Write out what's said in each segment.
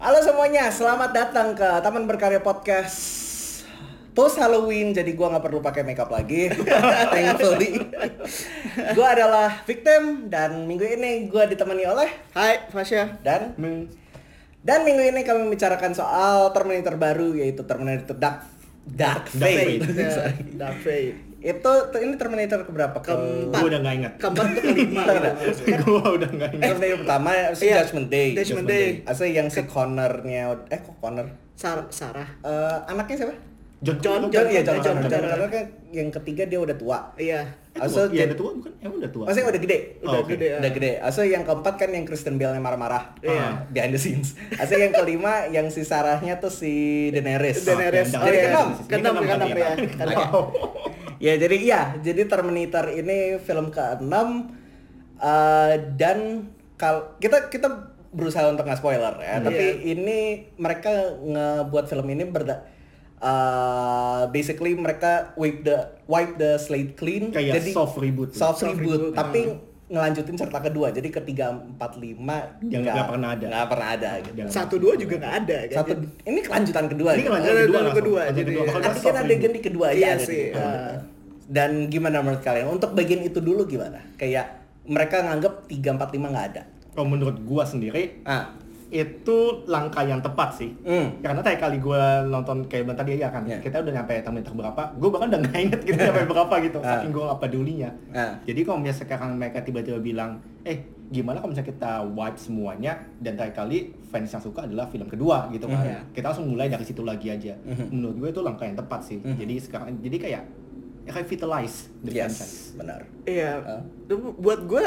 Halo semuanya, selamat datang ke Taman Berkarya Podcast Post Halloween, jadi gua nggak perlu pakai makeup lagi, thankfully. gua adalah victim dan minggu ini gua ditemani oleh Hai, Fasya. dan dan minggu ini kami membicarakan soal Terminator baru yaitu Terminator Dark Dark Fate. Dark Fate. Itu ini Terminator keberapa? Ke Keempat. Gue udah gak inget. Keempat ke kelima. Tidak. gue udah gak inget. Terminator pertama si Iya, Judgment Day. Judgment Day. Asal yang si Connor-nya eh kok Connor? Sar Sarah. Eh, anaknya siapa? John John, John, iya John, John, John. Connor kan yang ketiga dia udah tua. Iya. Asal Iya jadi udah tua bukan? Emang udah tua? Maksudnya udah gede. Udah Oh, oke. gede. ya. Udah gede. Asal yang keempat kan yang Kristen Bell-nya marah-marah. Iya. Behind the scenes. Asal yang kelima yang si Sarahnya tuh si Daenerys. Daenerys. Oh, Jadi iya. keenam. Keenam, keenam Keenam ya. Keenam. Ya jadi iya, jadi Terminator ini film ke-6 eh, dan kal kita kita berusaha untuk nggak spoiler ya, Hmm. tapi Iya. ini mereka ngebuat film ini berda eh, basically mereka wipe the wipe the slate clean Kayak soft reboot. soft, Soft reboot, reboot, tapi ngelanjutin cerita kedua jadi ketiga empat lima Yang nggak pernah ada. nggak pernah ada gitu. Satu dua juga nggak ada kan. satu ini kelanjutan kedua Ini gitu. kelanjutan kedua kedua, jadi- kedua. Bakal Artinya adegan di kedua aja Iya ada sih, ah. Dan gimana menurut kalian? Untuk bagian itu dulu gimana? Kayak mereka nganggap 3 4 5 nggak ada. Kalau menurut gua sendiri Ah. Itu langkah yang tepat sih. Hmm. Karena tadi kali gue nonton kayak bilang tadi ya kan, Iya. kita udah nyampe Terminator berapa, gue bahkan udah gak inget gitu nyampe berapa gitu, Ah. saking gue gak pedulinya. Ah. Jadi kalau misalnya sekarang mereka tiba-tiba bilang, eh gimana kalau misalnya kita wipe semuanya, dan tadi kali fans yang suka adalah film kedua gitu kan, Iya. kita langsung mulai dari situ lagi aja. Mhm. Menurut gue itu langkah yang tepat sih. Mhm. Jadi sekarang, jadi kayak revitalize the franchise. Yes, benar. Iya. Ah. Itu buat gue,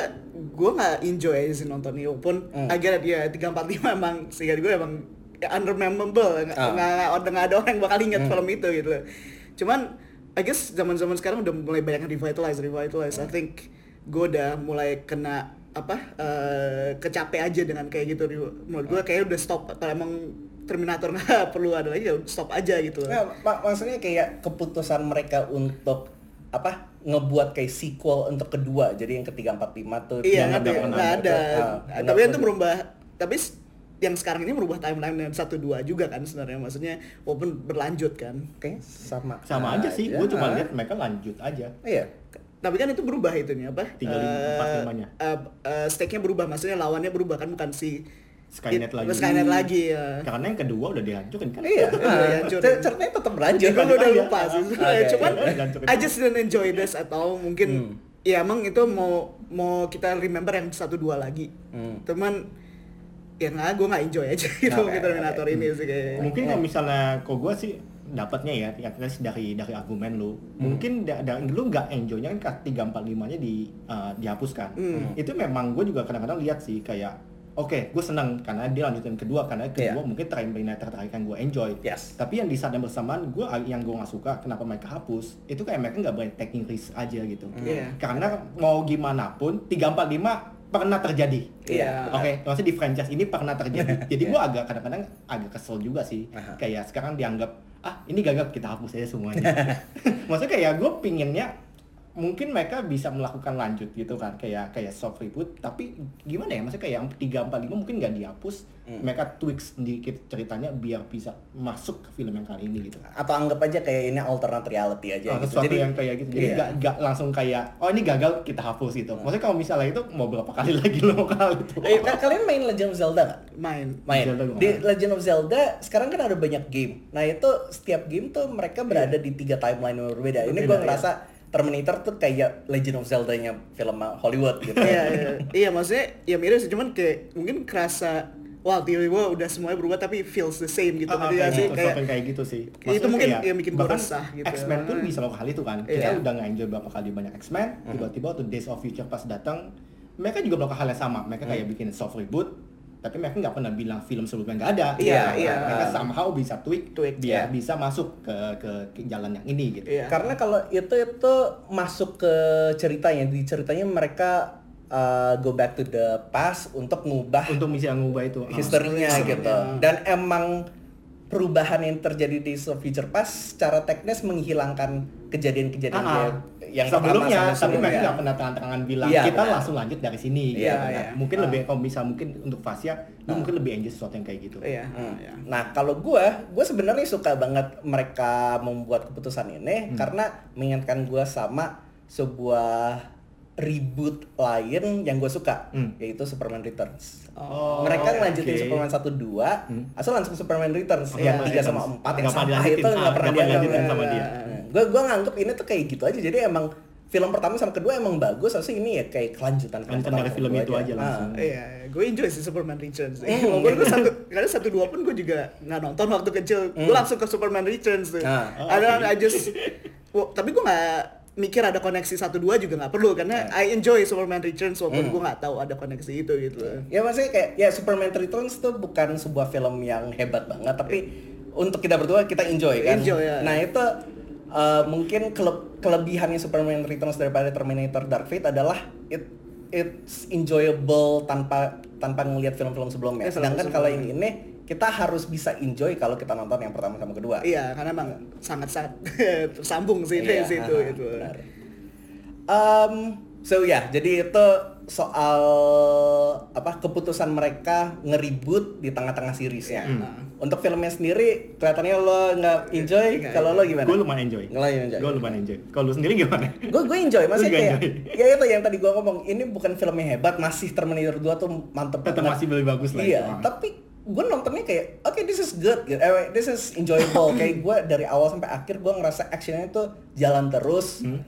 gue nggak enjoy aja sih nonton ini. Walaupun Hmm. agar dia tiga empat lima emang sehingga gue emang ya, unrememberable. Nggak Ah. nggak ada orang yang bakal ingat Hmm. film itu gitu. Cuman, I guess zaman zaman sekarang udah mulai banyak yang revitalize, revitalize. I think gue udah mulai kena apa eh, kecapek aja dengan kayak gitu. Menurut gue kayak udah stop. Kalau emang Terminator nggak perlu ada lagi, ya stop aja gitu. Nggak, mak- maksudnya kayak keputusan mereka untuk apa ngebuat kayak sequel untuk kedua jadi yang ketiga empat lima tuh Iya, yang nggak ada, nggak pernah nggak ada. Ah, Ah, nggak tapi itu merubah, tapi yang sekarang ini merubah timeline yang satu dua juga kan sebenarnya, maksudnya walaupun berlanjut kan. Kayaknya sama Sama aja sih, gue cuma lihat mereka lanjut aja. iya Tapi kan itu berubah itunya apa? Tiga lima, empat limanya. eh, eh, stake-nya berubah, maksudnya lawannya berubah kan bukan si Skynet it- lagi. Skynet lagi ya. Karena yang kedua udah dihancurin kan? iya Udah dihancurin. cer- ceritanya tetap berlanjut Gue udah aja. lupa sih, Oke, cuman oke. I just didn't enjoy this atau mungkin Hmm. ya emang itu mau mau kita remember yang satu dua lagi. Hmm. Teman ya nggak, gue nggak enjoy aja gitu Oke, Terminator oke. ini sih kayak. mungkin kalau misalnya kok gue sih dapatnya ya ya at least dari dari argumen lu mungkin da, da- lu nggak enjoynya kan tiga empat limanya di uh, dihapuskan Hmm. itu memang gue juga kadang-kadang lihat sih kayak oke gue senang karena dia lanjutin kedua karena kedua Iya. mungkin Terminator terakhir kan gue enjoy Yes. tapi yang di saat yang bersamaan gue yang gue nggak suka kenapa mereka hapus itu kayak mereka nggak berani taking risk aja gitu Iya. karena mau gimana pun 345 pernah terjadi Iya. Oke, maksudnya di franchise ini pernah terjadi. Jadi gua agak kadang-kadang agak kesel juga sih. Aha. Kayak sekarang dianggap ah ini gagal kita hapus aja semuanya. maksudnya kayak gue pinginnya mungkin mereka bisa melakukan lanjut gitu kan kayak kayak soft reboot tapi gimana ya maksudnya kayak yang 345 mungkin nggak dihapus Hmm. mereka tweak sedikit ceritanya biar bisa masuk ke film yang kali ini gitu atau anggap aja kayak ini alternate reality aja Oh, gitu. sesuatu yang kayak gitu jadi iya. nggak nggak langsung kayak oh ini gagal kita hapus gitu maksudnya kalau misalnya itu mau berapa kali lagi lo mau kali itu Eh, ka- kalian main Legend of Zelda nggak? main. Main. Zelda Di main. Legend of Zelda sekarang kan ada banyak game. Nah itu setiap game tuh mereka berada di tiga timeline yang berbeda. Ini gue ngerasa Terminator tuh kayak Legend of Zelda-nya film Hollywood gitu. iya, iya, iya maksudnya ya mirip sih cuman kayak mungkin kerasa wah tiba-tiba udah semuanya berubah tapi feels the same gitu Ah, kayak sih gitu, kayak kayak gitu sih. itu Maksudnya mungkin kayak, yang bikin bahkan resah gitu. X-Men pun bisa melakukan hal itu kan. Kita Iya. udah nggak enjoy berapa kali banyak X-Men, tiba-tiba waktu Days of Future pas datang, mereka juga melakukan hal yang sama. Mereka kayak bikin soft reboot, tapi mereka nggak pernah bilang film sebelumnya nggak ada. Iya, Nah, iya. Mereka somehow bisa tweak, Tweak, biar iya. bisa masuk ke, ke ke jalan yang ini gitu. Iya. Karena kalau itu itu masuk ke ceritanya, di ceritanya mereka uh, go back to the past untuk ngubah Untuk bisa ngubah itu. ah. historinya Historinya. gitu. Dan emang perubahan yang terjadi di So Future Past secara teknis menghilangkan kejadian-kejadian Ah, ah. kayak yang pertama sebelumnya, tapi mereka nggak pernah tangan tangan bilang Iya, kita benar. langsung lanjut dari sini. Gitu. benar. Nah, Mungkin Ah. lebih kalau bisa mungkin untuk Fasya, lu mungkin lebih enjoy sesuatu yang kayak gitu. Iya. Hmm. iya. Nah kalau gue, gue sebenarnya suka banget mereka membuat keputusan ini Hmm. karena mengingatkan gue sama sebuah reboot lain yang gue suka, Hmm. yaitu Superman Returns. Oh, mereka ngelanjutin oke. Superman 1 2, Hmm. asal langsung Superman Returns Oh, yang iya, 3 sama. 4 yang sampah itu Ah, nggak pernah nggak pernah dilanjutin sama dia. Gue gue nganggep ini tuh kayak gitu aja. Jadi emang film pertama sama kedua emang bagus, harusnya ini ya kayak kelanjutan Kelanjutan dari film itu aja langsung. Ah. Iya, gue enjoy sih Superman Returns. Hmm. Eh, walaupun gue satu, karena satu dua pun gue juga nggak nonton waktu kecil. Gue langsung ke Superman Returns tuh. Ah. Oh, Ada, oke. I just, Wah, tapi gue nggak mikir ada koneksi satu dua juga nggak perlu karena Ah. I enjoy Superman Returns walaupun gue nggak tahu ada koneksi itu gitu. Ya maksudnya kayak ya Superman Returns tuh bukan sebuah film yang hebat banget tapi untuk kita berdua kita enjoy kan. Enjoy, ya. Nah itu uh, mungkin kele- kelebihannya Superman Returns daripada Terminator Dark Fate adalah it it's enjoyable tanpa tanpa ngelihat film-film sebelumnya. Ya, film Sedangkan kalau yang ini kita harus bisa enjoy kalau kita nonton yang pertama sama kedua. Iya, karena emang sangat sangat tersambung sih Iya, dari situ aha, gitu. benar. Um, so ya, jadi itu soal apa keputusan mereka ngeribut di tengah-tengah seriesnya. Hmm. Untuk filmnya sendiri kelihatannya lo nggak enjoy, Nggak, kalau lo gimana? Gue lumayan enjoy. Lo enjoy. Gue lumayan enjoy. Kalau lu sendiri gimana? Gue gue enjoy, maksudnya juga kayak enjoy. ya itu yang tadi gue ngomong, ini bukan film yang hebat, masih Terminator 2 tuh mantep Tetap banget. masih lebih bagus lah Iya, itu. tapi gue nontonnya kayak oke this is good gitu. Eh, this is enjoyable kayak gue dari awal sampai akhir gue ngerasa actionnya tuh jalan terus Hmm.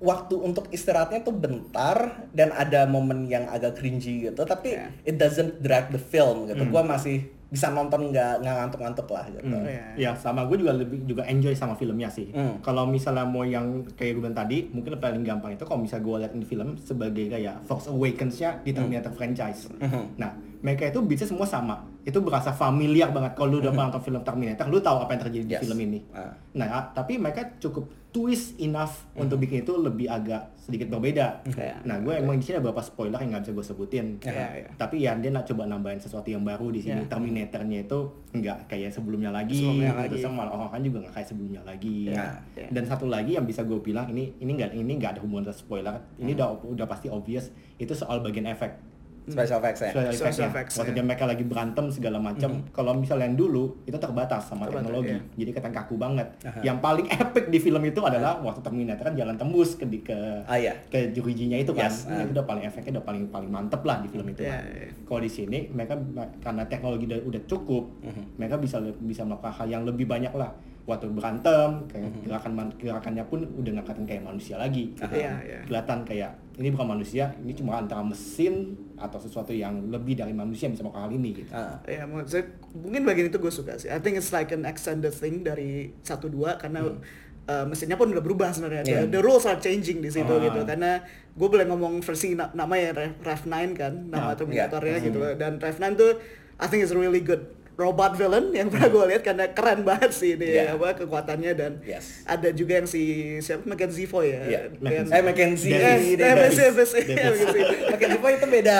waktu untuk istirahatnya tuh bentar dan ada momen yang agak cringy gitu tapi Iya. it doesn't drag the film gitu Hmm. gue masih bisa nonton nggak nggak ngantuk-ngantuk lah gitu Hmm. Iya. Ya sama gue juga lebih juga enjoy sama filmnya sih. Hmm. Kalau misalnya mau yang kayak gue bilang tadi, mungkin paling gampang itu kalau misalnya gue lihat di film sebagai kayak Force Awakens-nya di Terminator franchise. Hmm. Nah, mereka itu bisa semua sama. Itu berasa familiar banget kalau lu udah pernah nonton film Terminator, lu tahu apa yang terjadi di Yes. film ini. Ah. Nah, tapi mereka cukup twist enough untuk bikin itu lebih agak sedikit berbeda. Iya. Nah, gue emang di sini ada beberapa spoiler yang nggak bisa gue sebutin. Iya, iya. Tapi ya dia nak coba nambahin sesuatu yang baru di sini. Iya. Terminatornya itu nggak kayak sebelumnya lagi. Sebelumnya Terus lagi. malah orang-orang juga nggak kayak sebelumnya lagi. Iya. Iya. Dan satu lagi yang bisa gue bilang ini ini nggak ini nggak ada hubungan dengan spoiler. Ini udah udah pasti obvious itu soal bagian efek. Special effects ya Special effects, Waktu ya. dia mereka lagi berantem segala macam. Kalau misalnya yang dulu itu terbatas sama Terbatas, teknologi. iya. Jadi kelihatan kaku banget. Aha. Yang paling epic di film itu adalah waktu Terminator kan jalan tembus ke di- ke ah iya ke jurijinya itu kan Yes, itu udah paling efeknya udah paling paling mantep lah di film itu Iya, kan. iya. Kalau di sini mereka karena teknologi udah, udah cukup, Mhm. mereka bisa bisa melakukan hal yang lebih banyak lah. Waktu berantem, kayak Mhm. gerakan gerakannya pun udah nggak kelihatan kayak manusia lagi. Aha. Iya, iya. Kelihatan kayak ini bukan manusia, ini cuma antara mesin atau sesuatu yang lebih dari manusia yang bisa melakukan hal ini gitu. Ah. Ya, maksudnya mungkin bagian itu gue suka sih. I think it's like an extended thing dari satu dua karena uh, mesinnya pun udah berubah sebenarnya. Hmm. Iya. The, the rules are changing di situ Ah. gitu. Karena gue boleh ngomong versi na- namanya Rev, Rev 9 kan, nama Ah, Terminatornya iya. gitu. Dan Rev 9 tuh I think is really good robot villain yang pernah gue lihat karena keren banget sih ini Yeah. apa kekuatannya dan Yes. ada juga yang si siapa Mackenzie Foy ya. Iya. Yang- Eh Mackenzie. Eh, iya. Mackenzie. Mackenzie Foy itu beda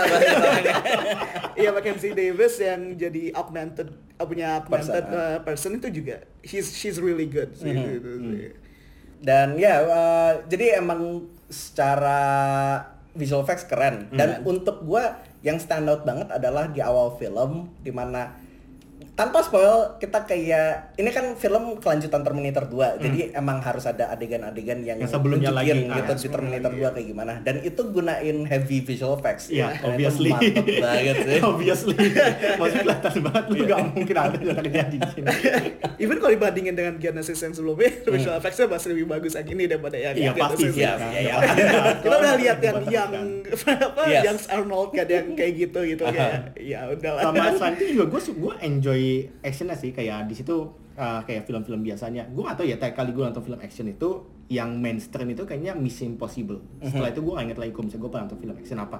Iya Mackenzie Davis yang jadi augmented uh, punya augmented Person, uh, person itu juga he's she's really good sih Mhm. gitu sih. Dan ya, uh, jadi emang secara visual effects keren. Dan untuk gua yang stand out banget adalah di awal film di mana tanpa spoil kita kayak ini kan film kelanjutan Terminator 2 jadi emang harus ada adegan-adegan yang, Yang sebelumnya lagi, gitu ah, di Terminator sebelumnya 2 kayak gimana dan itu gunain heavy visual effects Dan itu obviously. banget sih Obviously. Maksudnya kelihatan banget lu gak mungkin ada yang terjadi di sini. Even kalau dibandingin dengan Genesis yang sebelumnya, visual effects-nya masih lebih bagus yang ini daripada yang Iya pasti sih. Iya, kan. iya, iya. Kita udah lihat yang Buat yang apa yang Arnold kan yang kayak gitu gitu kayak ya udahlah. sama itu juga gue gue enjoy actionnya sih kayak di situ uh, kayak film-film biasanya. Gue gak tau ya kali gue nonton film action itu yang mainstream itu kayaknya Mission Impossible. Setelah itu gue gak inget lagi kalau misalnya gue pernah nonton film action apa.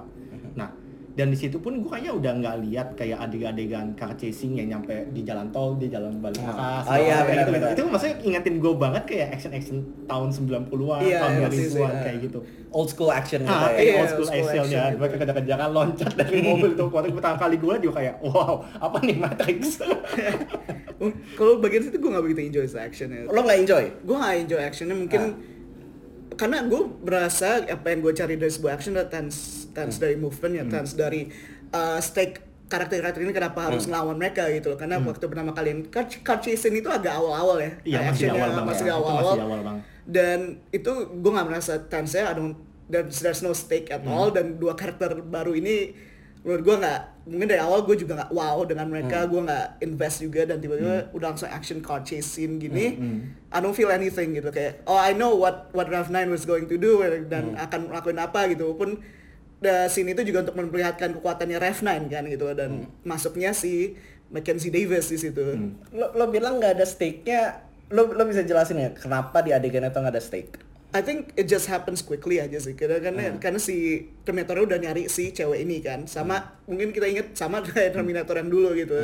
Nah dan di situ pun gue kayaknya udah nggak lihat kayak adegan-adegan car chasing yang nyampe di jalan tol di jalan balik Ah. atas Oh iya, kayak benar-benar. gitu. itu maksudnya ingetin gue banget kayak action-action tahun 90-an Iya, tahun iya, sih, 2000-an sih. kayak gitu old school action gitu Ah, ya kayak Iya, old school school action ya. action Mereka kejar-kejaran loncat dari mobil tuh. Waktu pertama kali gue juga kayak, wow, apa nih Matrix? Kalau bagian situ gue gak begitu enjoy the actionnya. lo nggak enjoy Gue gak enjoy actionnya mungkin Ah. karena gue merasa apa yang gue cari dari sebuah action adalah tense tense dari movement ya tense dari uh, stake karakter-karakter ini kenapa harus ngelawan mereka gitu loh. Karena waktu pertama kali car, car chasing itu agak awal-awal ya. Iya, masih awal banget. masih masih awal-awal. awal banget. dan itu gue nggak merasa tense ya don't there's, no stake at all. Dan dua karakter baru ini menurut gue nggak mungkin dari awal gue juga nggak wow dengan mereka. Gue nggak invest juga dan tiba-tiba udah langsung action car chase scene gini I don't feel anything gitu. Kayak oh I know what what Ralph 9 was going to do dan akan melakukan apa gitu. Pun the scene itu juga untuk memperlihatkan kekuatannya Rev 9 kan gitu. Dan masuknya si Mackenzie Davis di situ. Lo, lo bilang nggak ada stake-nya, lo, lo bisa jelasin ya kenapa di adegan itu nggak ada stake? I think it just happens quickly aja sih karena karena, karena si Terminator udah nyari si cewek ini kan. Sama mungkin kita inget sama kayak Terminator yang dulu gitu.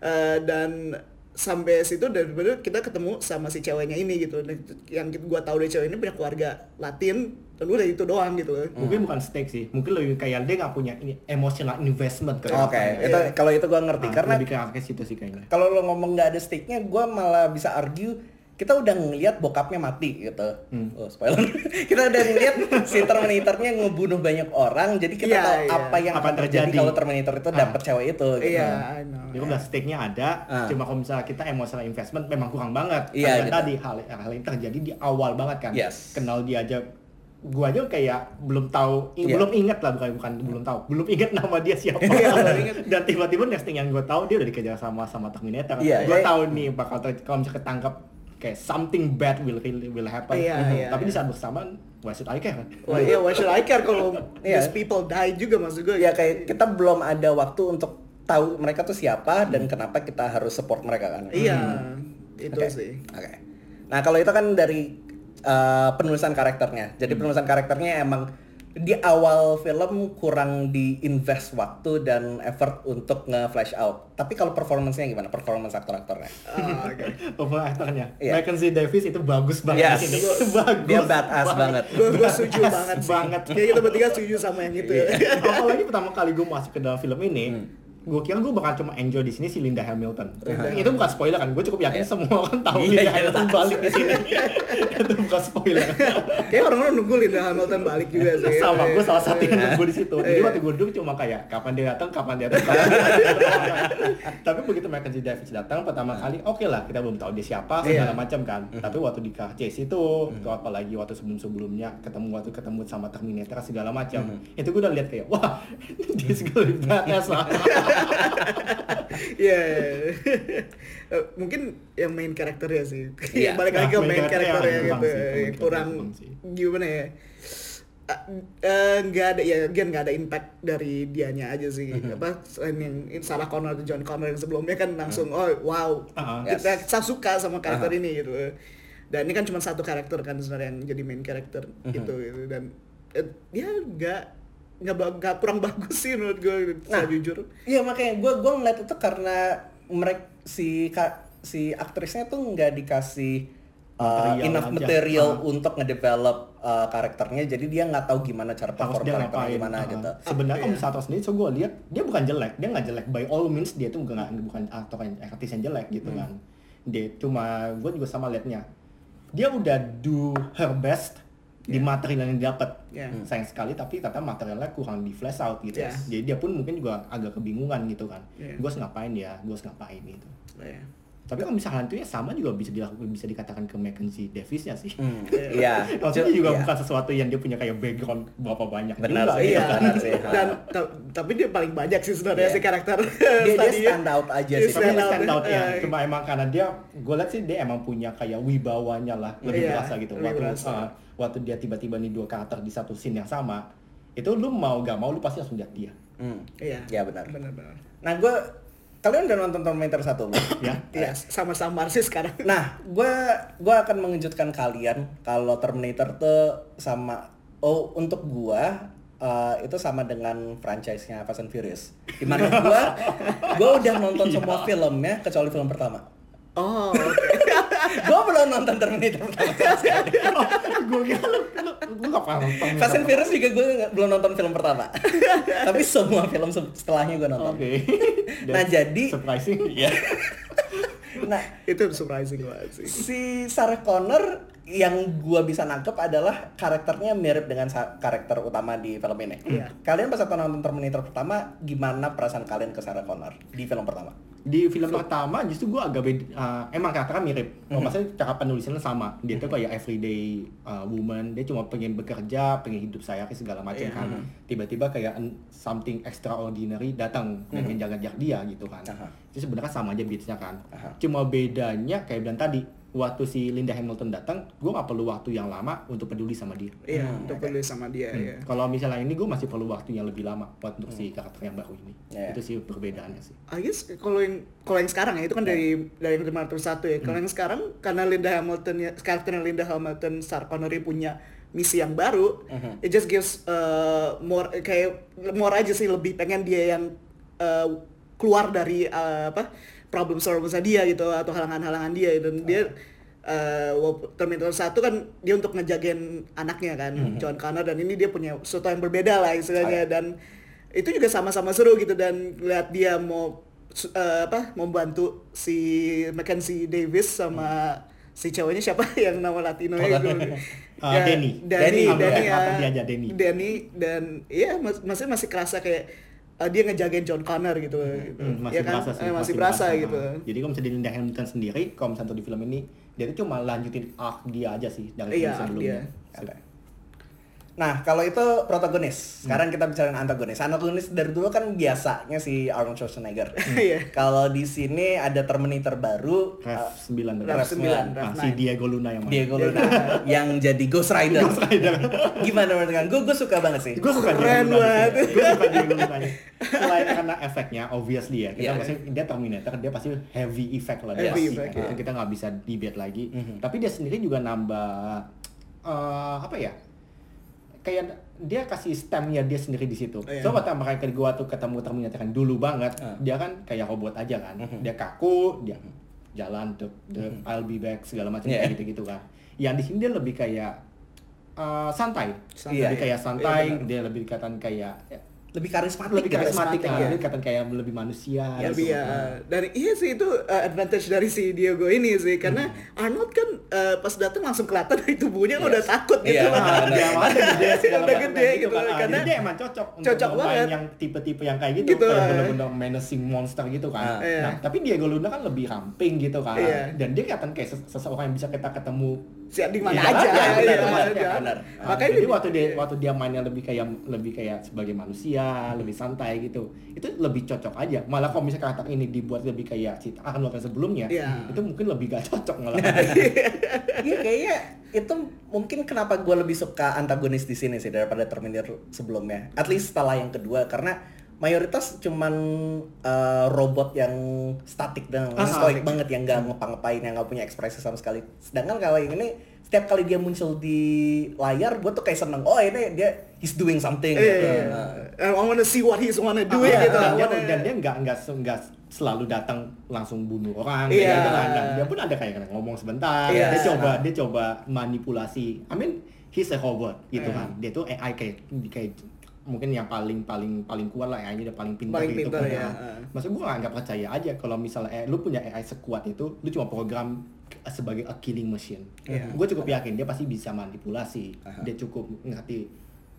Eh, dan sampai situ dan bener kita ketemu sama si ceweknya ini gitu Dan yang gua tahu dari cewek ini punya keluarga Latin dan udah itu doang gitu Mungkin bukan stake sih, mungkin lebih kayak dia nggak punya ini emotional investment ke Oke, karakternya. itu Iya. kalau itu gua ngerti Ah, karena lebih ke situ sih kayaknya. kalau lo ngomong nggak ada stake-nya, gua malah bisa argue kita udah ngelihat bokapnya mati gitu. Hmm. Oh, spoiler. kita udah ngelihat si Terminatornya ngebunuh banyak orang, jadi kita Iya, tahu iya. apa yang Apa akan terjadi terjadi. kalau Terminator itu Ah. dapet cewek itu. Gitu. iya I know Jadi udah stake-nya ada, Ah. cuma kalau misalnya kita emotional investment memang kurang banget. Iya, Karena gitu. tadi hal hal ini terjadi di awal banget kan. Yes. Kenal dia aja gua aja kayak belum tahu, Iya. belum ingat lah bukan bukan belum tahu, belum ingat nama dia siapa. Iya, belum ingat. Dan tiba-tiba next thing yang gue tahu dia udah dikejar sama sama Terminator. Iya, gue iya. tahu nih bakal ter- kalau misalnya ketangkap kayak something bad will will, will happen. Iya, Mhm. iya, Tapi di iya. saat bersamaan why should I care? Wah, iya, why should I care kalau Iya. these people die juga maksud gue Ya kayak kita belum ada waktu untuk tahu mereka tuh siapa dan kenapa kita harus support mereka kan. Iya, itu Oke. sih. Oke. Nah kalau itu kan dari uh, penulisan karakternya. Jadi penulisan karakternya emang di awal film kurang di-invest waktu dan effort untuk nge-flash out. Tapi kalau performance-nya gimana? Performance aktor-aktornya? Ah, oke. Over aktornya. Iya. Mackenzie Davis itu bagus banget Yes. di sini. bagus. Dia badass banget. gue gue setuju banget banget. Kayak kita bertiga setuju sama yang itu. Ya. Apalagi pertama kali gue masuk ke dalam film ini, Hmm. Gue kira gue bakal cuma enjoy di sini si Linda Hamilton. itu bukan spoiler kan, gue cukup yakin Iya. semua orang tahu Iya, Linda jelas. Hamilton balik di sini. itu bukan spoiler. Kayak orang-orang nunggu Linda Hamilton balik juga sih. sama gue salah satu yang Iya. nunggu di situ. Jadi Iya. waktu gue duduk cuma kayak kapan dia datang, kapan dia datang. kapan dia datang. Tapi begitu Mackenzie Davis datang pertama kali, oke lah kita belum tahu dia siapa segala Iya. macam kan. Tapi waktu di car chase itu, atau apalagi waktu sebelum-sebelumnya ketemu waktu ketemu sama Terminator segala macam, itu gue udah lihat kayak wah is badass lah. Iya. Eh, Mungkin yang main karakternya sih. Iya. Balik lagi ke Nah, main main karakternya kurang gitu. sih, Yang main kurang sih. gimana ya? Ah, eh, nggak ada ya again nggak ada impact dari dianya aja sih Mhm. apa selain yang Sarah Connor atau John Connor yang sebelumnya kan langsung oh wow Ah, kita, yes. kita suka sama karakter Aha. ini gitu dan ini kan cuma satu karakter kan sebenarnya yang jadi main karakter Mhm. itu gitu dan eh, dia nggak nggak nggak kurang bagus sih menurut gue Nah. saya jujur Iya makanya gue gue ngeliat itu karena mereka si ka- si aktrisnya tuh nggak dikasih uh, Material enough aja. material Ah. untuk ngedevelop uh, karakternya jadi dia nggak tahu gimana cara perform dia karakternya ngapain gimana Ah. gitu. sebenarnya Iya. om Sato sendiri so gue lihat dia bukan jelek dia nggak jelek by all means dia tuh bukan bukan aktor yang artis yang jelek gitu Hmm. kan dia cuma gue juga sama liatnya dia udah do her best di material yang dia dapat Yeah. Hmm. sayang sekali tapi kata materialnya kurang di flash out gitu Yeah. jadi dia pun mungkin juga agak kebingungan gitu kan Yeah. gue harus ngapain ya gue harus ngapain gitu Ya. Tapi kalau misalnya itu ya sama juga bisa dilakukan bisa dikatakan ke Mackenzie Davisnya sih Hmm, Iya. maksudnya juga Iya. bukan sesuatu yang dia punya kayak background berapa banyak Benar juga, sih, gitu Iya, kan. benar sih. dan ta- tapi dia paling banyak sih sebenarnya Iya. si karakter Dia dia stand out aja sih. stand out, stand out ya cuma emang karena dia gue liat sih dia emang punya kayak wibawanya lah lebih Iya, berasa gitu lebih waktu uh, waktu dia tiba-tiba nih dua karakter di satu scene yang sama itu lu mau gak mau lu pasti langsung lihat dia Hmm. Iya. Iya, benar. Benar-benar. Nah gue kalian udah nonton Terminator 1 belum? ya Iya, sama-sama sih sekarang. Nah, gue gua akan mengejutkan kalian kalau Terminator tuh sama oh untuk gua uh, itu sama dengan franchise-nya Fast and Furious. Di mana gua gua udah nonton semua filmnya kecuali film pertama. Oh, oke. gua belum nonton Terminator pertama. sekali. gue kira lu lu gak paham Fast and Furious juga gue belum nonton film pertama. Tapi semua film se- setelahnya gue nonton. oke Nah, That's jadi- surprising Iya. nah, itu surprising banget sih. si Sarah Connor yang gua bisa nangkep adalah karakternya mirip dengan karakter utama di film ini. Iya. Kalian pas nonton Terminator pertama, gimana perasaan kalian ke Sarah Connor di film pertama? Di film pertama justru gue agak beda uh, emang karakternya mirip. Oh, maksudnya cara penulisannya sama. Dia tuh kayak everyday uh, woman. Dia cuma pengen bekerja pengen hidup saya segala macam Iya. kan. Tiba-tiba kayak something extraordinary datang dan menjaga-jaga dia gitu kan. Aha. itu sebenarnya sama aja beatsnya kan. Aha. cuma bedanya kayak bilang tadi waktu si Linda Hamilton datang gue gak perlu waktu yang lama untuk peduli sama dia. Iya, Hmm, untuk peduli sama dia ya. kalau misalnya ini gue masih perlu waktu yang lebih lama buat untuk si karakter yang baru ini. Iya. itu sih perbedaannya sih. I guess kalau yang kalau yang sekarang ya itu kan dari dari yang Terminator satu ya. Kalau yang sekarang karena Linda Hamilton ya karakternya Linda Hamilton Sarah Connery punya misi yang baru, it just gives uh, more kayak more aja sih lebih pengen dia yang uh, keluar dari uh, apa problem solvingnya dia gitu atau halangan-halangan dia dan dia uh, walaupun Terminator 1 kan dia untuk ngejagain anaknya kan John Connor dan ini dia punya sesuatu yang berbeda lah istilahnya. Dan itu juga sama-sama seru gitu dan lihat dia mau eh, apa mau bantu si Mackenzie Davis sama si cowoknya siapa yang nama Latino Oh, itu Uh, Danny. Danny Danny, Danny, ambil ya dia aja, Danny. Danny dan iya mas masih masih kerasa kayak eh, dia ngejagain John Connor gitu, gitu. Hmm, Ya masih kan? berasa sih Eh, masih berasa gitu ah. jadi kalau misalnya Linda Hamilton sendiri kalau misalnya di film ini dia tuh cuma lanjutin arc dia aja sih dari Iya, film sebelumnya Oke. Nah, kalau itu protagonis. Sekarang kita bicara antagonis. Antagonis dari dulu kan biasanya si Arnold Schwarzenegger. Iya. kalau di sini ada Terminator baru, Rev uh, 9 Rev Rev 9, sembilan. Rev Ah, si 9. Diego Luna yang main. Diego Luna yang jadi Ghost Rider. Gimana menurut kalian? Gue gue suka banget sih. gue suka Keren Diego Luna gue suka Diego Luna selain karena efeknya obviously ya kita Iya. pasti dia Terminator dia pasti heavy effect lah dia Heavy effect, ya. kita nggak bisa debate lagi Mhm. tapi dia sendiri juga nambah eh, apa ya kayak dia kasih stamnya dia sendiri di situ. Iya. So waktu mereka gua tuh ketemu Terminator yang dulu banget, Ah. dia kan kayak robot aja kan. Mhm. Dia kaku, dia jalan tuh, I'll be back segala macam Yeah. kayak gitu-gitu kan. Yang di sini dia lebih kayak eh, santai. Santai. lebih kayak Iya, santai, benar. dia lebih dikatakan kayak ya, Lebih karismatik. lebih karismatik, karismatik, kan. ya. Dikatakan kayak lebih manusia. Ya, Lebih gitu. ya Nah. dan iya sih itu uh, advantage dari si Diego ini sih karena Hmm. Arnold kan uh, pas datang langsung kelihatan dari tubuhnya udah takut gitu Iya, lah. benar, benar. dia mana gede Udah kayak gitu, kan. Karena dia emang cocok cocok banget. yang tipe-tipe yang kayak gitu, Gitu, kayak ah. bener-bener menacing monster gitu kan. Ah. Iya. Nah, tapi Diego Luna kan lebih ramping gitu kan. Iya. Dan dia kelihatan kayak ses- seseorang yang bisa kita ketemu Si di mana Iya, aja, iya, iya, benar, di benar. Nah, Makanya jadi dia- waktu dia waktu dia mainnya lebih kayak lebih kayak sebagai manusia, lebih santai gitu. Itu lebih cocok aja. Malah kalau misalnya karakter ini dibuat lebih kayak si Arnold yang sebelumnya, Iya. itu mungkin lebih gak cocok malah. Iya kayaknya itu mungkin kenapa gue lebih suka antagonis di sini sih daripada Terminator sebelumnya. At least setelah yang kedua karena mayoritas cuman eh, robot yang statik dan Ah, stoik statik. banget yang nggak ngapa-ngapain yang nggak punya ekspresi sama sekali. Sedangkan kalau yang ini setiap kali dia muncul di layar gue tuh kayak seneng oh ini dia he's doing something Iya, gitu. iya. Nah, I wanna see what he's wanna do Ah, gitu. dan wanna- dan dia nggak nggak nggak selalu datang langsung bunuh orang Iya. kayak gitu kan. Dan dia pun ada kayak ngomong sebentar Iya. dia coba dia coba manipulasi I mean he's a robot gitu Iya. kan dia tuh AI kayak kayak mungkin yang paling paling paling kuat lah AI-nya dia paling pintar Paling gitu pintar, kan. ya. Nah, Maksud gue nggak percaya aja kalau misalnya eh, lu punya AI sekuat itu lu cuma program sebagai a killing machine Iya. gue cukup yakin dia pasti bisa manipulasi Aha. dia cukup ngerti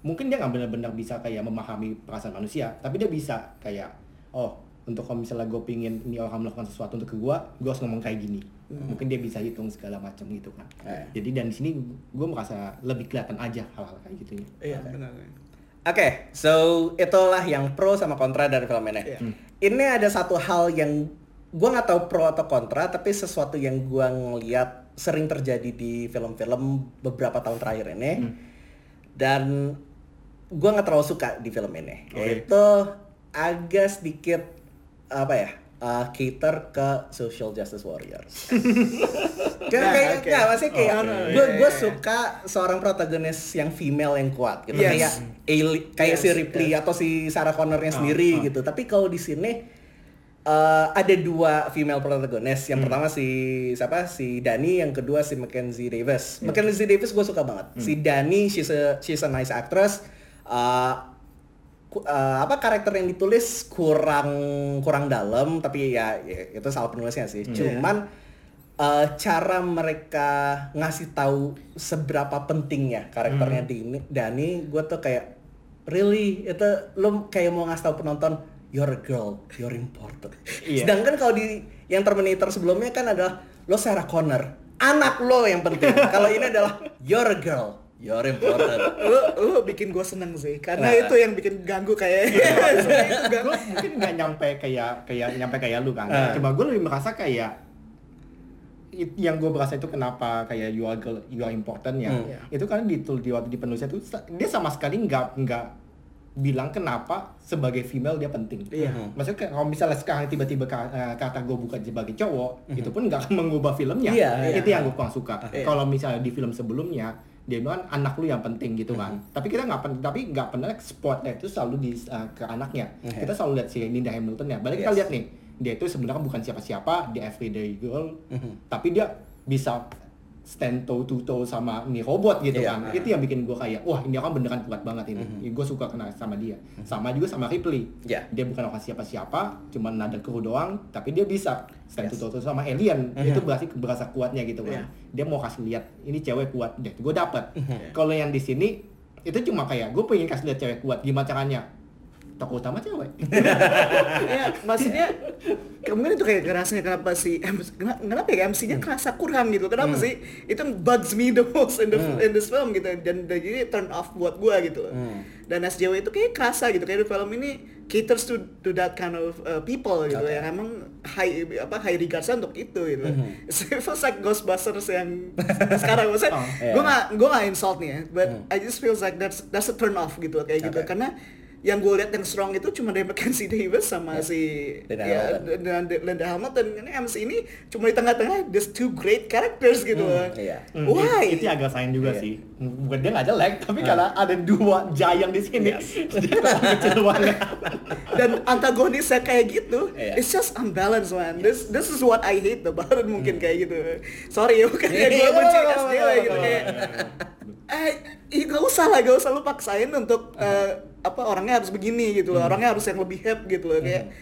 mungkin dia nggak benar-benar bisa kayak memahami perasaan manusia tapi dia bisa kayak oh untuk kalau misalnya gue pingin ini orang melakukan sesuatu untuk ke gue gue harus ngomong kayak gini mungkin dia bisa hitung segala macam gitu kan Eh. jadi dan di sini gue merasa lebih kelihatan aja hal-hal kayak gitu Iya, benar. Oke, so itulah yang pro sama kontra dari film ini. Iya. Ini ada satu hal yang gua nggak tahu pro atau kontra, tapi sesuatu yang gua ngeliat sering terjadi di film-film beberapa tahun terakhir ini, dan gua nggak terlalu suka di film ini, Oke. yaitu agak sedikit apa ya, uh, cater ke social justice warriors. Kan Nah, kayak nggak, maksudnya kayak Oh, no, gue gue suka seorang protagonis yang female yang kuat gitu. Yes. kayak Ali- kayak Yes, si Ripley atau si Sarah Connornya Ah, sendiri ah. gitu. Tapi kalau di sini eh, ada dua female protagonis. Hmm. yang pertama si siapa? Si Dani yang kedua si Mackenzie Davis. Mackenzie Davis gue suka banget. Hmm. si Dani she's a she's a nice actress. Eh, eh, apa karakter yang ditulis kurang kurang dalam tapi ya, ya itu salah penulisnya sih Hmm. cuman eh, cara mereka ngasih tahu seberapa pentingnya Hmm. karakternya Dini, Dani, gue tuh kayak really itu lo kayak mau ngasih tahu penonton you're a girl, you're important. Iya. Sedangkan kalau di yang Terminator sebelumnya kan adalah lo Sarah Connor, anak lo yang penting. kalau ini adalah you're a girl, you're important. lu lu bikin gue seneng sih karena Nah. itu yang bikin ganggu kayak gue mungkin nggak nyampe kayak kayak nyampe kayak lu kan Ah. cuma gue lebih merasa kayak it- yang gue berasa itu kenapa kayak you are girl, you are important ya Hmm. itu kan di di waktu di penulisnya itu dia sama sekali nggak nggak bilang kenapa sebagai female dia penting. Iya. Maksudnya kayak kalau misalnya sekarang tiba-tiba eh, kata gue bukan sebagai cowok, itu pun nggak akan mengubah filmnya. Iya, itu iya. yang gue kurang suka. Iya. Kalau misalnya di film sebelumnya dia bilang anak lu yang penting gitu kan. Tapi kita nggak tapi nggak pernah spotlight itu selalu di eh, ke anaknya. Iya. Kita selalu lihat si Linda Hamilton ya. Balik kita Yes. lihat nih, dia itu sebenarnya bukan siapa-siapa, dia everyday girl, Mhm. tapi dia bisa stand toe to toe sama nih robot gitu Iya. kan. Itu yang bikin gue kayak, wah ini orang beneran kuat banget ini. Gue suka kenal sama dia. Sama juga sama Ripley. Iya. Dia bukan orang siapa-siapa, cuma nada kru doang, tapi dia bisa stand Yes. to toe sama alien. Itu berarti berasa kuatnya gitu kan. Iya. Dia mau kasih lihat ini cewek kuat, deh gue dapet. Kalau yang di sini itu cuma kayak gue pengen kasih lihat cewek kuat, gimana caranya? Tokoh utama cewek. ya maksudnya mungkin itu kayak kerasnya kenapa sih kenapa, kenapa ya MC-nya kerasa kurang gitu kenapa sih itu bugs me the most in, the, in this film gitu dan, dan jadi turn off buat gua gitu Hmm. dan SJW itu kayak kerasa gitu kayak di film ini caters to to that kind of uh, people gitu Okay. yang emang high apa high regardsnya untuk itu gitu Mhm. so, it feels like Ghostbusters yang sekarang maksudnya Oh, iya. gua nggak gua nggak insult nih ya but Hmm. I just feels like that's that's a turn off gitu kayak gitu Okay. karena yang gue lihat yang strong itu cuma dari Mackenzie Davis sama Yeah. si Linda ya, Hamilton. dan Linda Hamilton ini MC ini cuma di tengah-tengah there's two great characters gitu loh. iya. Hmm, Why? Itu, itu agak sayang juga Iya. sih. Bukan dia nggak jelek, tapi karena ada dua giant di sini, dia kurang kecil banget. Dan antagonisnya kayak gitu, Iya. it's just unbalanced man. This this is what I hate about it mungkin kayak gitu. Sorry ya bukan kayak gue Iya, benci apa-apa, SJW nggak gitu kayak. Eh, gak usah lah, gak usah lu paksain untuk eh, apa orangnya harus begini gitu loh, orangnya harus yang lebih hip gitu loh kayak.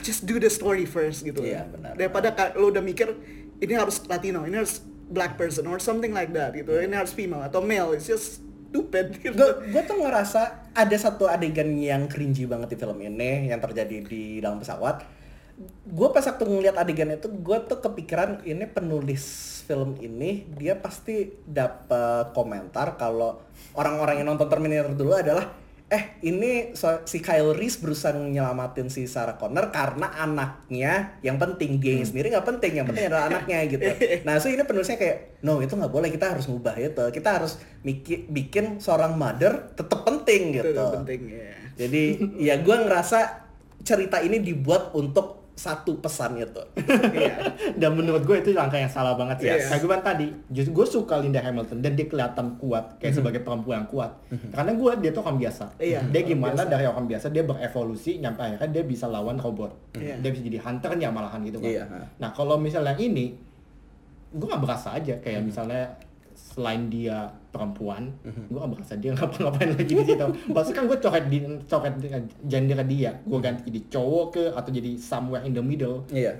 Just do the story first gitu. loh. Iya, benar. Daripada lu udah mikir ini harus Latino, ini harus black person or something like that gitu. Ini harus female atau male. It's just stupid gitu. gue tuh ngerasa ada satu adegan yang cringy banget di film ini yang terjadi di dalam pesawat gue pas waktu ngeliat adegan itu gue tuh kepikiran ini penulis film ini dia pasti dapat komentar kalau orang-orang yang nonton Terminator dulu adalah eh ini so- si Kyle Reese berusaha nyelamatin si Sarah Connor karena anaknya yang penting dia sendiri nggak penting yang penting adalah anaknya gitu. Nah so ini penulisnya kayak no itu nggak boleh kita harus ngubah itu. Kita harus miki- bikin seorang mother tetap penting Itu gitu. penting ya. jadi ya gue ngerasa cerita ini dibuat untuk satu pesan itu Iya. Dan menurut gue itu langkah yang salah banget sih. Yes. Kayak gue bilang tadi, justru gue suka Linda Hamilton dan dia kelihatan kuat kayak sebagai perempuan yang kuat. Karena gue dia tuh orang biasa. Iya, Dia orang gimana biasa. dari orang biasa dia berevolusi nyampe akhirnya dia bisa lawan robot. Iya. Dia bisa jadi hunternya malahan gitu kan. Iya. Nah kalau misalnya ini, gue gak berasa aja kayak misalnya selain dia perempuan, gue gak berasa dia ngapa-ngapain lagi di situ. Maksudnya kan gue coret di coret gender dia, gue ganti jadi cowok ke atau jadi somewhere in the middle, iya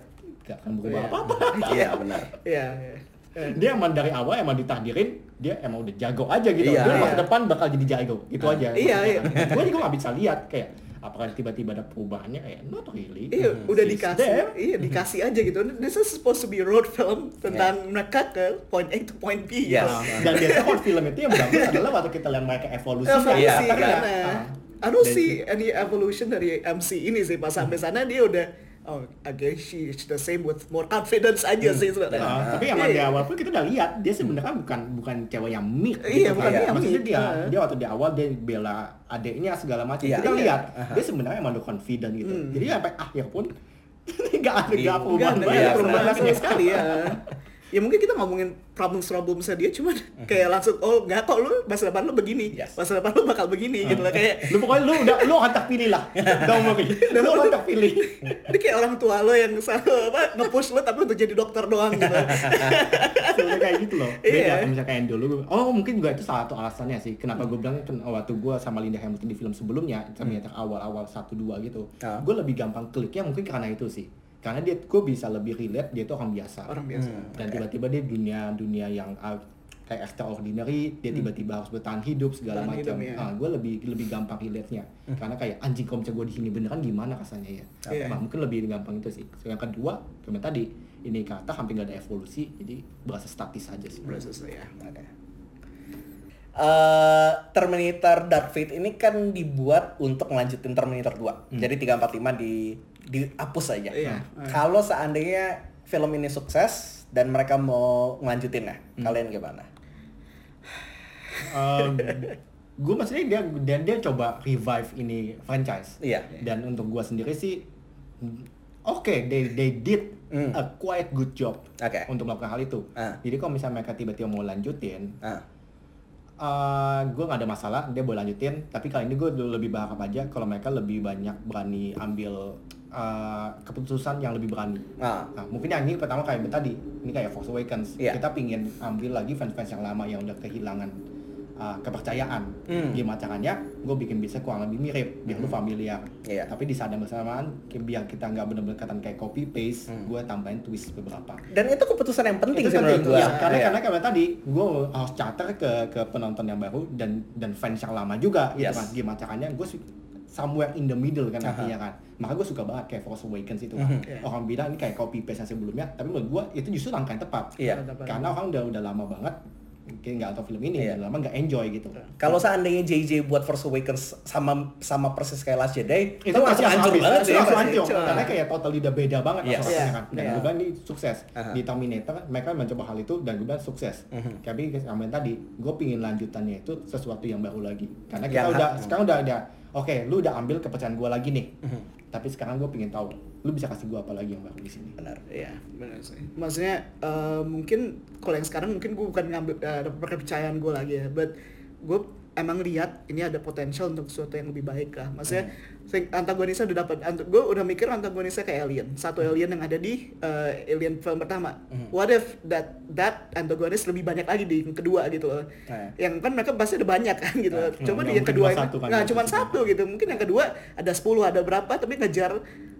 gak akan berubah Iya. apa-apa. iya benar Iya, iya. Eh, dia emang dari awal emang ditakdirin dia emang udah jago aja gitu Iya, dia iya. masa depan bakal jadi jago gitu Ah. aja Iya, iya. gue juga gak bisa lihat kayak apakah tiba-tiba ada perubahannya kayak not really Iya, udah She's dikasih, there. iya dikasih aja gitu. This is supposed to be a road film tentang mereka ke point A to point B. Yes. gitu. Nah, dan biasanya kalau film itu yang bagus adalah waktu kita lihat mereka evolusi Evolusi Iya, kan. karena- nah. Ah. I don't see any evolution dari MC ini sih pas sampai sana dia udah oh I guess she's the same with more confidence aja sih sebenarnya. Nah, tapi emang di Iya. awal pun kita udah lihat dia sebenarnya bukan bukan cewek yang meek Iya, bukan kan. yang Maksudnya dia Ah. dia waktu di awal dia bela adiknya segala macam. Iya, kita iya. lihat Aha. dia sebenarnya emang udah confident gitu. Hmm. Jadi sampai akhir pun nggak ada Iya. nggak perubahan banyak enggak Iya, ada perubahan sama sekali ya. Ya mungkin kita ngomongin problems-problemsnya dia cuman kayak langsung oh enggak kok lu masa depan lu begini. Yes. Masa depan lu bakal begini gitu lah kayak lu pokoknya lu udah lu akan terpilih lah don't worry lu akan terpilih Ini kayak orang tua lo yang selalu apa nge-push lo tapi untuk jadi dokter doang gitu. sebenarnya kayak gitu loh beda Iya. kalau misalnya kayak dulu oh mungkin juga itu salah satu alasannya sih kenapa gue bilang kan waktu gue sama Linda Hamilton di film sebelumnya ternyata awal-awal satu dua gitu Ah. gue lebih gampang kliknya mungkin karena itu sih karena dia gue bisa lebih relate dia tuh orang biasa Orang biasa. dan tiba-tiba dia dunia dunia yang uh, kayak extraordinary dia tiba-tiba harus bertahan hidup segala macam ya. Ah, gue lebih lebih gampang relate nya karena kayak anjing kalau misalnya gue di sini beneran gimana rasanya ya Iya. Nah, mungkin lebih gampang itu sih So, yang kedua kayak tadi ini kata hampir gak ada evolusi jadi berasa statis aja sih Berasa ya. Oke. Eh, Terminator Dark Fate ini kan dibuat untuk melanjutin Terminator 2. Jadi 345 di dihapus aja. Iya. Kalau seandainya film ini sukses dan mereka mau ngelanjutin ya, kalian gimana? gue maksudnya dia dan dia coba revive ini franchise Iya. dan untuk gue sendiri sih mm, oke they they did Hmm. a quite good job Oke. untuk melakukan hal itu Ah. jadi kalau misalnya mereka tiba-tiba mau lanjutin Ah, gue nggak ada masalah dia boleh lanjutin tapi kali ini gue lebih berharap aja kalau mereka lebih banyak berani ambil uh, keputusan yang lebih berani ah, Nah, mungkin yang ini pertama kayak tadi, ini kayak Force Awakens. Iya. Kita pingin ambil lagi fans-fans yang lama yang udah kehilangan uh, kepercayaan. Hmm. Gimana caranya? Gue bikin bisa kurang lebih mirip, biar lu familiar. Iya. Tapi di saat yang bersamaan, biar kita nggak benar-benar kelihatan kayak copy paste, Hmm. gue tambahin twist beberapa. Dan itu keputusan yang penting Itu sih penting, menurut gua. ya, karena Iya. karena kayak tadi, gue harus charter ke ke penonton yang baru dan dan fans yang lama juga, gitu Yes. kan. Gimana caranya? Gue somewhere in the middle kan Aha. artinya kan. Maka gue suka banget kayak Force Awakens itu kan. Mhm. Iya. Orang bilang ini kayak copy paste yang sebelumnya, tapi menurut gue itu justru langkah yang tepat. Iya. Karena orang udah udah lama banget mungkin nggak tahu film ini, Iya. udah lama nggak enjoy gitu. Kalau seandainya JJ buat Force Awakens sama sama persis kayak Last Jedi, itu langsung pasti hancur banget Itu sih. langsung hancur karena kayak totally udah beda banget Yes. masalahnya Iya. kan dan Iya. gue bilang ini sukses Aha. di Terminator mereka mencoba hal itu dan gue bilang sukses Mhm. tapi sama yang tadi gue pingin lanjutannya itu sesuatu yang baru lagi karena kita Yang udah sekarang udah ada oke lu udah ambil kepercayaan gue lagi nih Mhm. tapi sekarang gue pingin tahu lu bisa kasih gue apa lagi yang baru di sini Benar. Iya, benar sih. Maksudnya eh, mungkin kalau yang sekarang mungkin gue bukan ngambil uh, kepercayaan gue lagi ya, but gue emang lihat ini ada potensial untuk sesuatu yang lebih baik lah. Maksudnya think antagonisnya udah dapat, gue udah mikir antagonisnya kayak alien, satu alien yang ada di eh, alien film pertama. Mhm. What if that that antagonis lebih banyak lagi di yang kedua gitu loh? Nah. Yang kan mereka pasti ada banyak kan gitu. Nah, Coba nggak di yang kedua cuma satu kan, nggak cuma satu gitu. Mungkin yang kedua ada 10 ada berapa tapi ngejar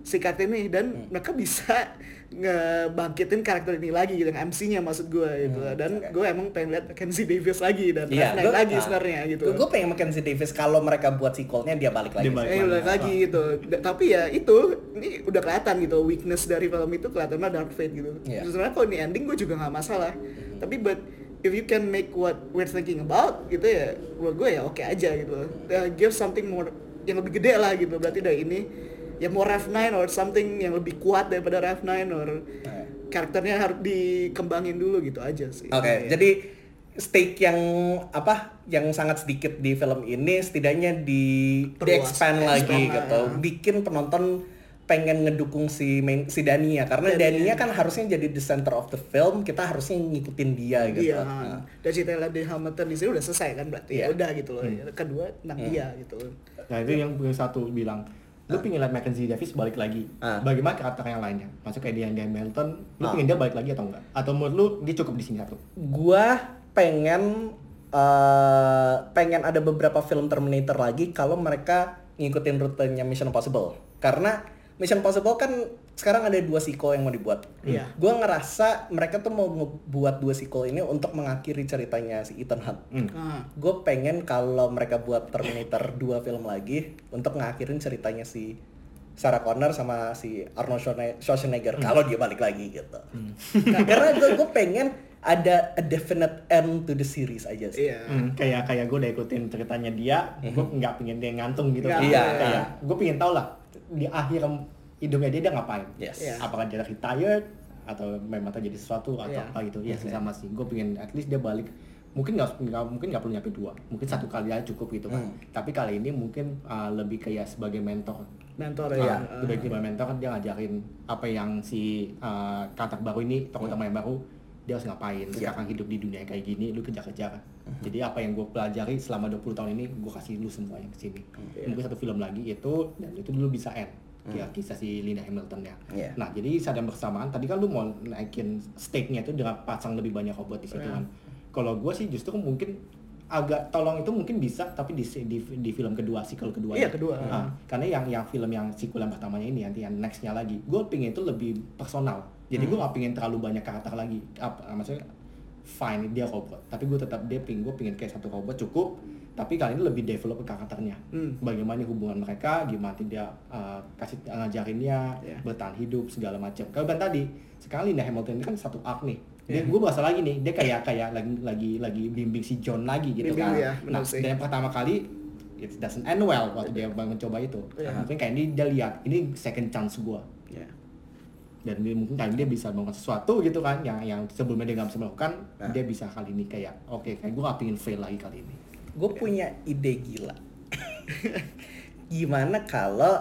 si Kartini dan mereka bisa ngebangkitin karakter ini lagi gitu MC-nya maksud gue gitu Hmm, dan gue emang pengen lihat Kenzie Davis lagi dan Knight gua- lagi nah, sebenarnya gitu. Gue pengen Mackenzie Davis kalau mereka buat sequelnya dia balik lagi. Dia balik. Eh udah lagi. lagi gitu. Da- tapi ya itu ini udah kelihatan gitu weakness dari film itu kelihatan banget Dark Fate gitu. Iya. Sebenarnya kalau ini ending gue juga nggak masalah. Tapi but if you can make what we're thinking about gitu ya, buat gue ya oke aja gitu. Uh, give something more yang lebih gede lah gitu. Berarti dari ini ya mau Rev 9 or something yang lebih kuat daripada Rev 9 or Oke. karakternya harus dikembangin dulu gitu aja sih. Oke, Iya. jadi stake yang apa yang sangat sedikit di film ini setidaknya di, di Perluas, expand lagi gitu, ya. bikin penonton pengen ngedukung si main, si Dania karena Dania Dania. kan harusnya jadi the center of the film, kita harusnya ngikutin dia gitu. Iya, Nah. dan cerita di Hamilton di sini udah selesai kan berarti Iya. ya udah gitu loh. Kedua tentang dia gitu. Nah itu yang yang satu bilang lu pingin lihat Mackenzie Davis balik lagi Ah. bagaimana karakter yang lainnya maksudnya kayak dia yang Hamilton lu Ah. pingin dia balik lagi atau enggak atau menurut lu dia cukup di sini satu Gua pengen eh pengen ada beberapa film Terminator lagi kalau mereka ngikutin rutenya Mission Impossible. Karena Mission Impossible kan sekarang ada dua sequel yang mau dibuat. Iya. Gua ngerasa mereka tuh mau ngebuat dua sequel ini untuk mengakhiri ceritanya si Ethan Hunt. Hmm. Ah. Gue pengen kalau mereka buat Terminator 2 film lagi untuk ngakhirin ceritanya si Sarah Connor sama si Arnold Schwarzenegger- Schwarzenegger kalau dia balik lagi gitu. Nah, karena gue gue pengen ada a definite end to the series aja sih. Iya. Hmm, kayak kayak gue udah ikutin ceritanya dia, gue nggak pengen dia ngantung gitu. Nggak, Iya. Kayak gue pengen tahu lah di akhir hidupnya dia dia ngapain. Yes. Iya. Apakah dia retired atau memang terjadi sesuatu atau Iya. apa gitu. Ya Iya. sama sih. Gue pengen at least dia balik. Mungkin nggak mungkin nggak perlu nyampe dua. Mungkin satu kali aja cukup gitu kan. Hmm. Tapi kali ini mungkin uh, lebih kayak sebagai mentor. Mentor ya. Ah, sebagai mentor kan dia ngajarin apa yang si uh, karakter baru ini tokoh utama yang baru dia harus ngapain Iya. sekarang hidup di dunia kayak gini lu kejar-kejar jadi apa yang gue pelajari selama 20 tahun ini gue kasih lu semua yang ke sini Iya. mungkin satu film lagi itu dan itu dulu bisa end ya kisah si Linda Hamilton ya. Iya. nah jadi saat yang bersamaan tadi kan lu mau naikin stake-nya itu dengan pasang lebih banyak robot di situ Iya. kan. Kalau gue sih justru mungkin agak tolong itu mungkin bisa tapi di di, di film kedua sequel kedua Iya, kedua. Ah, karena yang yang film yang sequel yang pertamanya ini nanti yang nextnya lagi gue pingin itu lebih personal. Jadi gue gak pingin terlalu banyak karakter lagi. Apa maksudnya fine dia robot. Tapi gue tetap dia pingin gue pingin kayak satu robot cukup tapi kali ini lebih develop ke karakternya Hmm. bagaimana hubungan mereka gimana dia uh, kasih ngajarinnya Iya. bertahan hidup segala macam kalau kan tadi sekali nih Hamilton ini kan satu arc nih dia gue bahasa lagi nih dia kayak kayak lagi lagi lagi bimbing si John lagi gitu Bimbing, kan ya, nah sih. dan yang pertama kali it doesn't end well waktu dia mencoba itu Iya. mungkin kayak ini dia lihat ini second chance gua Ya. dan dia, mungkin kali ini dia bisa melakukan sesuatu gitu kan yang yang sebelumnya dia nggak bisa melakukan Nah. dia bisa kali ini kayak oke kayak gue gak pingin fail lagi kali ini Gue punya ide gila. Gimana kalau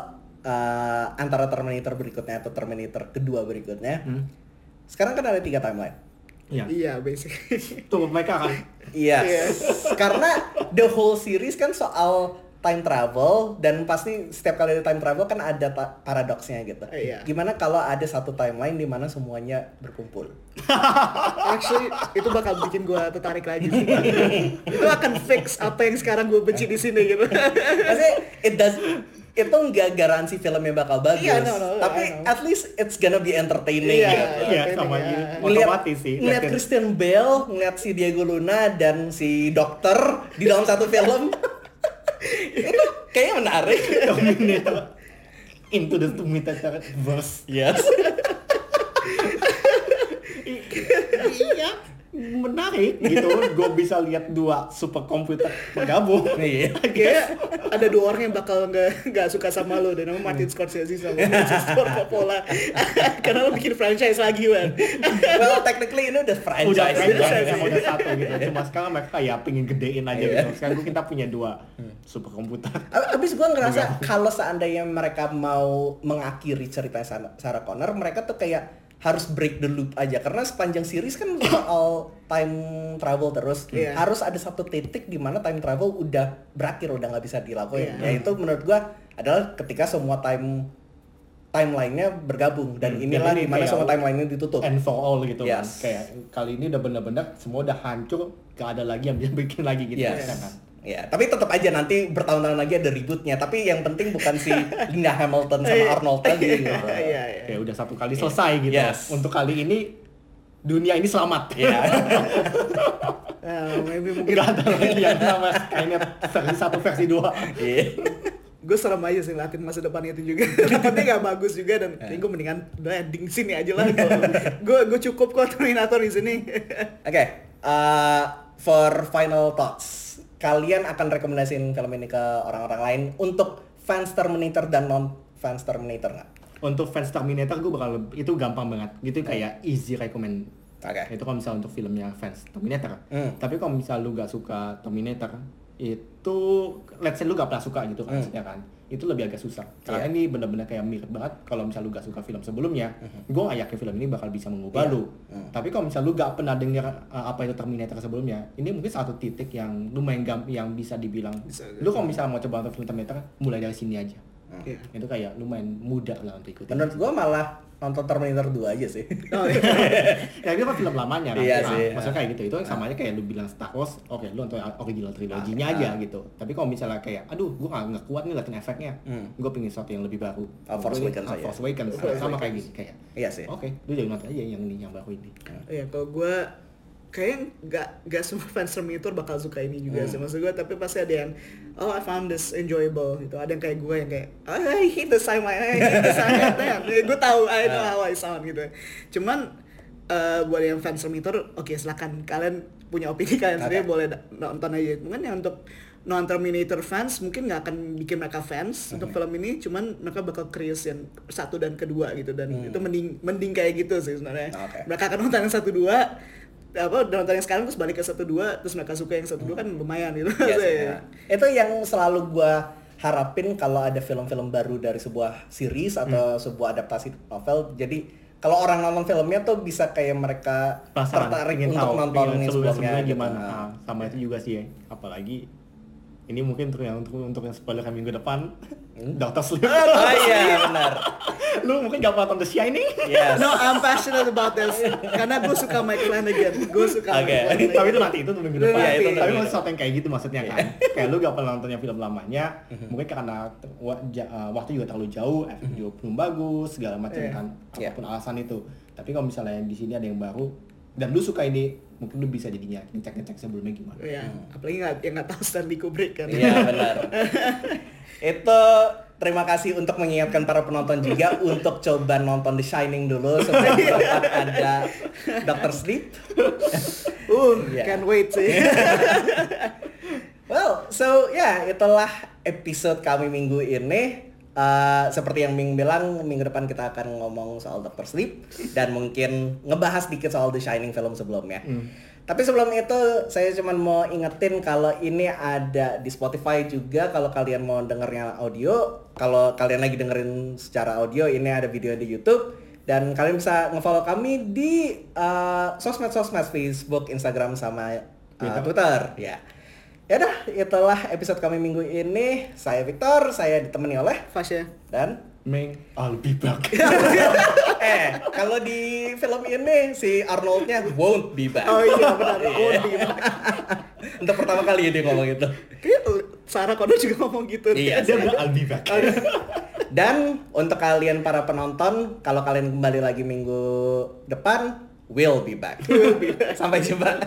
uh, antara Terminator berikutnya atau Terminator kedua berikutnya, Hmm. sekarang kan ada tiga timeline. Iya. Iya, basically. Tuh mereka kan. Iya. Iya. Karena the whole series kan soal time travel dan pasti setiap kali ada time travel kan ada ta- paradoksnya gitu. Iya. Gimana kalau ada satu timeline di mana semuanya berkumpul? Actually, itu bakal bikin gua tertarik lagi. itu akan fix apa yang sekarang gua benci di sini gitu. Maksudnya it does itu nggak garansi filmnya bakal bagus, Iya, no, no, tapi at least it's gonna be entertaining Iya. gitu. Iya sama ya. ini Ngeliat, otomatis sih. ngeliat. Christian Bale, ngeliat si Diego Luna dan si dokter di dalam satu film, itu kayaknya menarik. Terminator into the Terminator verse. Yes. iya menarik gitu. Gue bisa lihat dua super komputer bergabung. Iya. Kayak ada dua orang yang bakal nggak nggak suka sama lo dan nama Martin Scorsese sama Francis Ford Coppola. Karena lo bikin franchise lagi man. well, technically ini udah udah franchise. franchise yang udah satu gitu. cuma sekarang mereka ya pengen gedein aja Iya. gitu. Sekarang kita punya dua super komputer Abis gue ngerasa kalau seandainya mereka mau mengakhiri cerita Sarah Connor, mereka tuh kayak harus break the loop aja karena sepanjang series kan soal time travel terus Iya. harus ada satu titik di mana time travel udah berakhir udah nggak bisa dilakuin Iya. ya itu menurut gua adalah ketika semua time timelinenya bergabung dan Hmm, inilah ini di mana semua timelinenya ditutup and for all gitu kan Yes. kayak kali ini udah bener-bener semua udah hancur gak ada lagi yang bisa bikin lagi gitu Yes. ya kan Ya, tapi tetap aja nanti bertahun-tahun lagi ada ributnya. Tapi yang penting bukan si Linda Hamilton sama Arnold tadi. gitu. Iya, iya. kayak udah satu kali selesai gitu Yes. untuk kali ini dunia ini selamat Ya. Eh, maybe mungkin Gak ada lagi yang namanya Skynet versi satu versi dua Iya. gue serem aja sih ngeliatin masa depan itu juga takutnya gak bagus juga dan kayak gue mendingan udah ending sini aja lah gue gue cukup kok Terminator di sini Oke, uh, for final thoughts, kalian akan rekomendasiin film ini ke orang-orang lain untuk fans Terminator dan non fans Terminator nggak? untuk fans Terminator gue bakal itu gampang banget gitu kayak easy recommend Oke. itu kalau misalnya untuk filmnya fans Terminator Hmm. tapi kalau misalnya lu gak suka Terminator itu let's say lu gak pernah suka gitu kan Hmm. maksudnya kan itu lebih agak susah karena Iya. ini benar-benar kayak mirip banget kalau misalnya lu gak suka film sebelumnya gue gak yakin film ini bakal bisa mengubah Iya. lu Hmm. tapi kalau misalnya lu gak pernah denger uh, apa itu Terminator sebelumnya ini mungkin satu titik yang lumayan gam yang bisa dibilang Bisa. lu kalau misalnya mau coba nonton film Terminator mulai dari sini aja Iya. itu kayak lumayan mudah lah untuk ikutin Menurut gua malah nonton Terminator 2 aja sih. Oh, iya. ya itu kan film lamanya kan Iya Nah, sih. maksudnya kayak gitu itu sama aja kayak lu bilang Star Wars oke lu nonton original triloginya Ah, aja ah. gitu tapi kalau misalnya kayak aduh gua nggak nggak kuat nih liatin efeknya Hmm. gua pengen sesuatu yang lebih baru Ah, Force Gua- Awakens ah, aja. Force Awakens sama Awakens. kayak gitu kayak Iya sih. oke lu jangan nonton aja yang ini yang baru ini Iya, kalau gue kayaknya nggak nggak semua fans Terminator bakal suka ini juga Hmm. sih maksud gue tapi pasti ada yang oh I found this enjoyable gitu. Ada yang kayak gue yang kayak "Oh, I hate the sound I hate the sound gue tahu I know how I sound gitu. Cuman eh, buat yang fans Terminator oke silakan. Kalian punya opini kalian sendiri boleh nonton aja. Mungkin yang untuk non Terminator fans mungkin nggak akan bikin mereka fans untuk film ini cuman mereka bakal curious yang satu dan kedua gitu. Dan Hmm. itu mending mending kayak gitu sih sebenarnya. Oke. mereka akan nonton yang satu dua apa udah nonton yang sekarang terus balik ke satu dua terus mereka suka yang satu dua kan lumayan gitu Iya sih, Iya. ya. Itu yang selalu gua harapin kalau ada film-film baru dari sebuah series atau sebuah adaptasi novel. Jadi kalau orang nonton filmnya tuh bisa kayak mereka Penasaran, tertarik ingin untuk tahu, nonton ini sebelumnya, gitu. gimana Nah. Ah, sama itu juga sih ya. apalagi ini mungkin untuk yang untuk untuk yang spoiler minggu depan Hmm? Doctor Sleep Oh iya benar. Lu mungkin gak pernah nonton The Shining? Yes. No, I'm passionate about this. Karena gue suka Mike Flanagan. Gue suka Oke. Mike Flanagan. tapi itu nanti itu minggu depan. Iya, itu tapi maksud sesuatu yang kayak gitu maksudnya kan. kayak lu gak pernah nonton yang film lamanya, mungkin karena uh, waktu juga terlalu jauh, efek juga belum bagus, segala macam Iya. kan, Iya. apa pun alasan itu. Tapi kalau misalnya di sini ada yang baru dan lu suka ini, mungkin lu bisa jadinya ngecek-ngecek sebelumnya gimana. Ya, apalagi nggak yang nggak tahu Stanley Kubrick kan. Iya benar. Itu terima kasih untuk mengingatkan para penonton juga untuk coba nonton The Shining dulu sebelum sempat ada Dr. Sleep. Uh, Iya. can't wait sih. Well, so ya itulah episode kami minggu ini. Uh, seperti yang Ming bilang, minggu depan kita akan ngomong soal Dr. Sleep dan mungkin ngebahas dikit soal The Shining film sebelumnya. Tapi sebelum itu, saya cuma mau ingetin kalau ini ada di Spotify juga kalau kalian mau dengernya audio. Kalau kalian lagi dengerin secara audio, ini ada video di YouTube. Dan kalian bisa nge-follow kami di uh, sosmed-sosmed Facebook, Instagram, sama uh, Twitter. Ya. Ya udah, itulah episode kami minggu ini. Saya Victor, saya ditemani oleh Fasya. dan Meng, I'll be back. eh kalau di film ini si Arnoldnya won't be back. Oh iya benar. Won't be back. Untuk pertama kali ya dia ngomong itu. Sarah Connor juga ngomong gitu. Iya. Dia bilang I'll be back. Dan untuk kalian para penonton, kalau kalian kembali lagi minggu depan, will be back. Sampai jumpa.